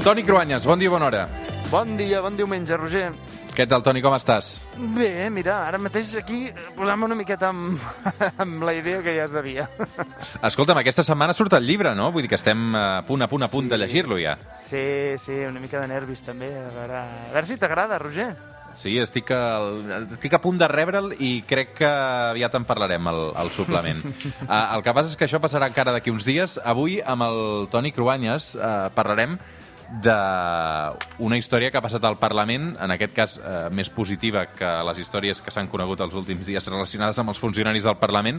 Toni Cruanyes, bon dia, bona hora. Bon dia, bon diumenge, Roger. Què tal, Toni, com estàs? Bé, mira, ara mateix aquí posant-me una miqueta amb, amb la idea que ja es devia. Escolta'm, aquesta setmana surt el llibre, no? Vull dir que estem a punt, a punt, a punt sí. de llegir-lo ja. Sí, sí, una mica de nervis també. A veure, a veure si t'agrada, Roger. Sí, estic, al, estic a punt de rebre'l i crec que aviat en parlarem, el, el suplement. uh, el que passa és que això passarà encara d'aquí uns dies. Avui, amb el Toni Cruanyes, uh, parlarem d'una història que ha passat al Parlament, en aquest cas eh, més positiva que les històries que s'han conegut els últims dies relacionades amb els funcionaris del Parlament,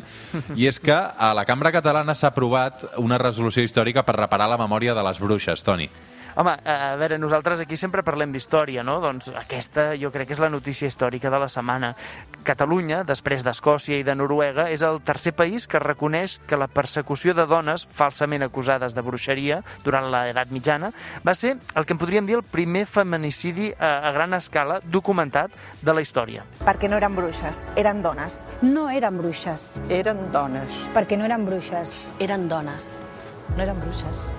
i és que a la Cambra Catalana s'ha aprovat una resolució històrica per reparar la memòria de les bruixes, Toni. Home, a veure, nosaltres aquí sempre parlem d'història, no? Doncs aquesta jo crec que és la notícia històrica de la setmana. Catalunya, després d'Escòcia i de Noruega, és el tercer país que reconeix que la persecució de dones falsament acusades de bruixeria durant l'edat mitjana va ser el que en podríem dir el primer feminicidi a, a gran escala documentat de la història. Perquè no eren bruixes, eren dones. No eren bruixes. Eren dones. Perquè no eren bruixes. Eren dones. No eren bruixes.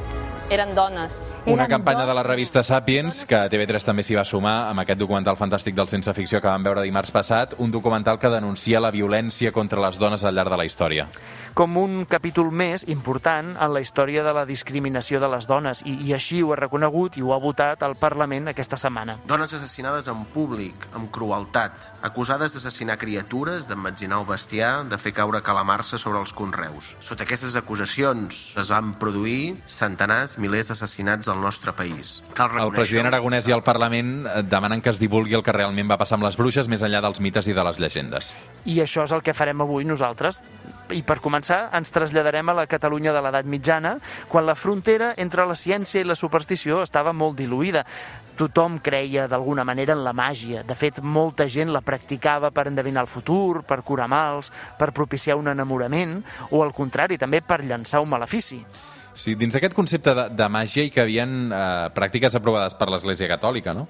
Eren dones. Una campanya de la revista Sapiens, que TV3 també s'hi va sumar amb aquest documental fantàstic del Sense Ficció que vam veure dimarts passat, un documental que denuncia la violència contra les dones al llarg de la història. Com un capítol més important en la història de la discriminació de les dones, i, i així ho ha reconegut i ho ha votat al Parlament aquesta setmana. Dones assassinades en públic, amb crueltat, acusades d'assassinar criatures, d'emmetzinar el bestiar, de fer caure calamarsa sobre els conreus. Sota aquestes acusacions es van produir centenars, milers d'assassinats al nostre país. Cal el president aragonès i el Parlament eh, demanen que es divulgui el que realment va passar amb les bruixes més enllà dels mites i de les llegendes. I això és el que farem avui nosaltres. I per començar, ens traslladarem a la Catalunya de l'edat mitjana, quan la frontera entre la ciència i la superstició estava molt diluïda. Tothom creia d'alguna manera en la màgia. De fet, molta gent la practicava per endevinar el futur, per curar mals, per propiciar un enamorament, o al contrari, també per llançar un malefici. Sí, dins d'aquest concepte de, de màgia hi havien eh, pràctiques aprovades per l'Església Catòlica, no?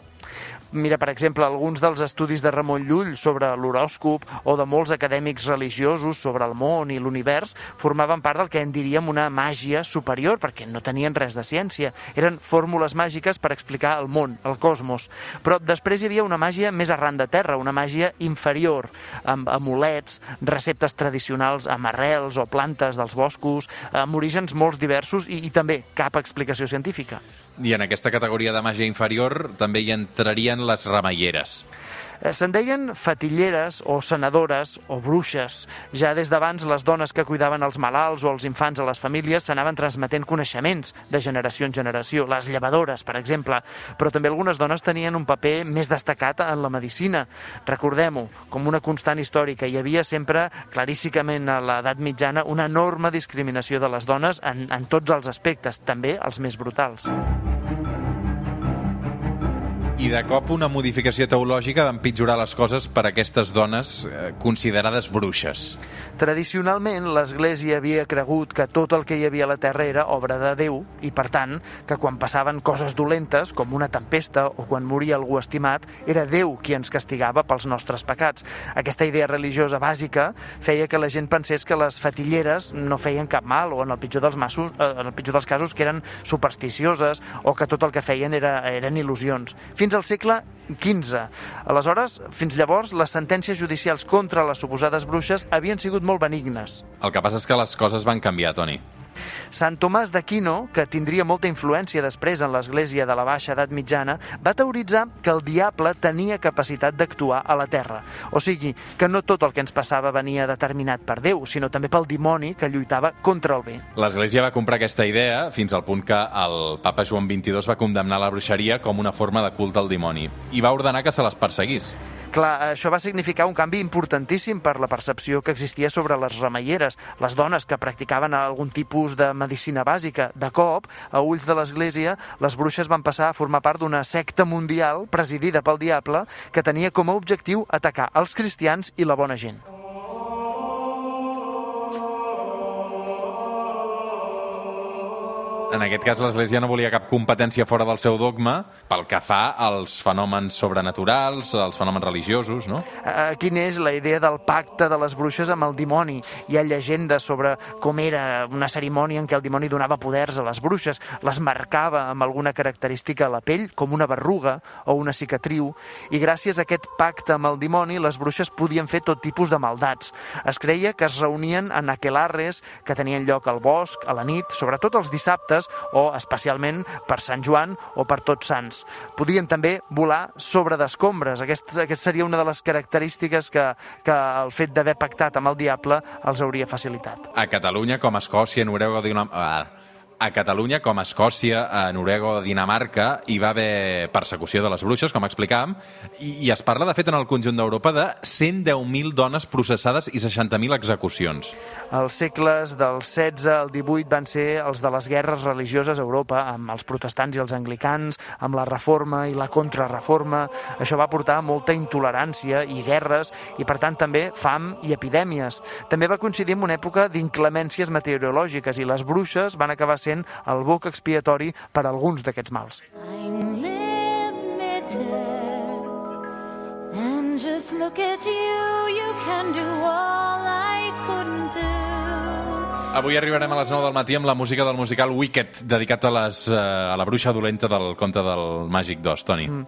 Mira, per exemple, alguns dels estudis de Ramon Llull sobre l'horòscop o de molts acadèmics religiosos sobre el món i l'univers formaven part del que en diríem una màgia superior, perquè no tenien res de ciència. Eren fórmules màgiques per explicar el món, el cosmos. Però després hi havia una màgia més arran de terra, una màgia inferior, amb amulets, receptes tradicionals amb arrels o plantes dels boscos, amb orígens molt diversos i, i també cap explicació científica. I en aquesta categoria de màgia inferior també hi entrarien les remeieres. Eh, se'n deien fatilleres o senadores o bruixes. Ja des d'abans les dones que cuidaven els malalts o els infants a les famílies s'anaven transmetent coneixements de generació en generació. Les llevadores, per exemple. Però també algunes dones tenien un paper més destacat en la medicina. Recordem-ho, com una constant històrica. Hi havia sempre, claríssimament a l'edat mitjana, una enorme discriminació de les dones en, en tots els aspectes, també els més brutals. I de cop una modificació teològica va empitjorar les coses per a aquestes dones eh, considerades bruixes. Tradicionalment, l'Església havia cregut que tot el que hi havia a la Terra era obra de Déu i, per tant, que quan passaven coses dolentes, com una tempesta o quan moria algú estimat, era Déu qui ens castigava pels nostres pecats. Aquesta idea religiosa bàsica feia que la gent pensés que les fatilleres no feien cap mal o, en el pitjor dels, massos, eh, en el pitjor dels casos, que eren supersticioses o que tot el que feien era, eren il·lusions. Fins fins al segle XV. Aleshores, fins llavors, les sentències judicials contra les suposades bruixes havien sigut molt benignes. El que passa és que les coses van canviar, Toni. Sant Tomàs d'Aquino, que tindria molta influència després en l'Església de la Baixa Edat Mitjana, va teoritzar que el diable tenia capacitat d'actuar a la Terra. O sigui, que no tot el que ens passava venia determinat per Déu, sinó també pel dimoni que lluitava contra el bé. L'Església va comprar aquesta idea fins al punt que el papa Joan XXII va condemnar la bruixeria com una forma de culte al dimoni i va ordenar que se les perseguís. Clar, això va significar un canvi importantíssim per la percepció que existia sobre les remeieres, les dones que practicaven algun tipus de medicina bàsica. De cop, a ulls de l'Església, les bruixes van passar a formar part d'una secta mundial presidida pel diable que tenia com a objectiu atacar els cristians i la bona gent. En aquest cas, l'Església no volia cap competència fora del seu dogma pel que fa als fenòmens sobrenaturals, als fenòmens religiosos, no? Eh, quina és la idea del pacte de les bruixes amb el dimoni? Hi ha llegendes sobre com era una cerimònia en què el dimoni donava poders a les bruixes, les marcava amb alguna característica a la pell, com una berruga o una cicatriu, i gràcies a aquest pacte amb el dimoni, les bruixes podien fer tot tipus de maldats. Es creia que es reunien en aquelarres que tenien lloc al bosc, a la nit, sobretot els dissabtes o especialment per Sant Joan o per Tots Sants. Podien també volar sobre d'escombres. Aquest, aquest seria una de les característiques que, que el fet d'haver pactat amb el diable els hauria facilitat. A Catalunya, com a Escòcia, Noruega Dinamarca... A Catalunya, com a Escòcia, a Noruega o Dinamarca, hi va haver persecució de les bruixes, com explicàvem, i, i es parla, de fet, en el conjunt d'Europa de 110.000 dones processades i 60.000 execucions. Els segles del 16 al 18 van ser els de les guerres religioses a Europa, amb els protestants i els anglicans, amb la reforma i la contrarreforma. Això va portar molta intolerància i guerres, i per tant també fam i epidèmies. També va coincidir amb una època d'inclemències meteorològiques i les bruixes van acabar sent el boc expiatori per a alguns d'aquests mals. And just look at you, you can do all I. Avui arribarem a les 9 del matí amb la música del musical Wicked, dedicat a, les, eh, a la bruixa dolenta del conte del Màgic 2. Toni. Mm.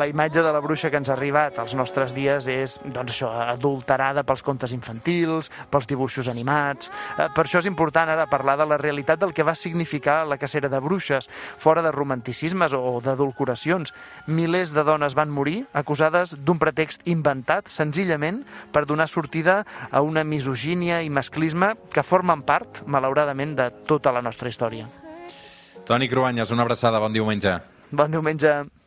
La imatge de la bruixa que ens ha arribat als nostres dies és, doncs això, adulterada pels contes infantils, pels dibuixos animats. Eh, Per això és important ara parlar de la realitat del que va significar la cacera de bruixes, fora de romanticismes o d'adulcoracions. Milers de dones van morir acusades d'un pretext inventat senzillament per donar sortida a una misogínia i masclisme que formen part, malauradament, de tota la nostra història. Toni Cruanyes, una abraçada, bon diumenge. Bon diumenge.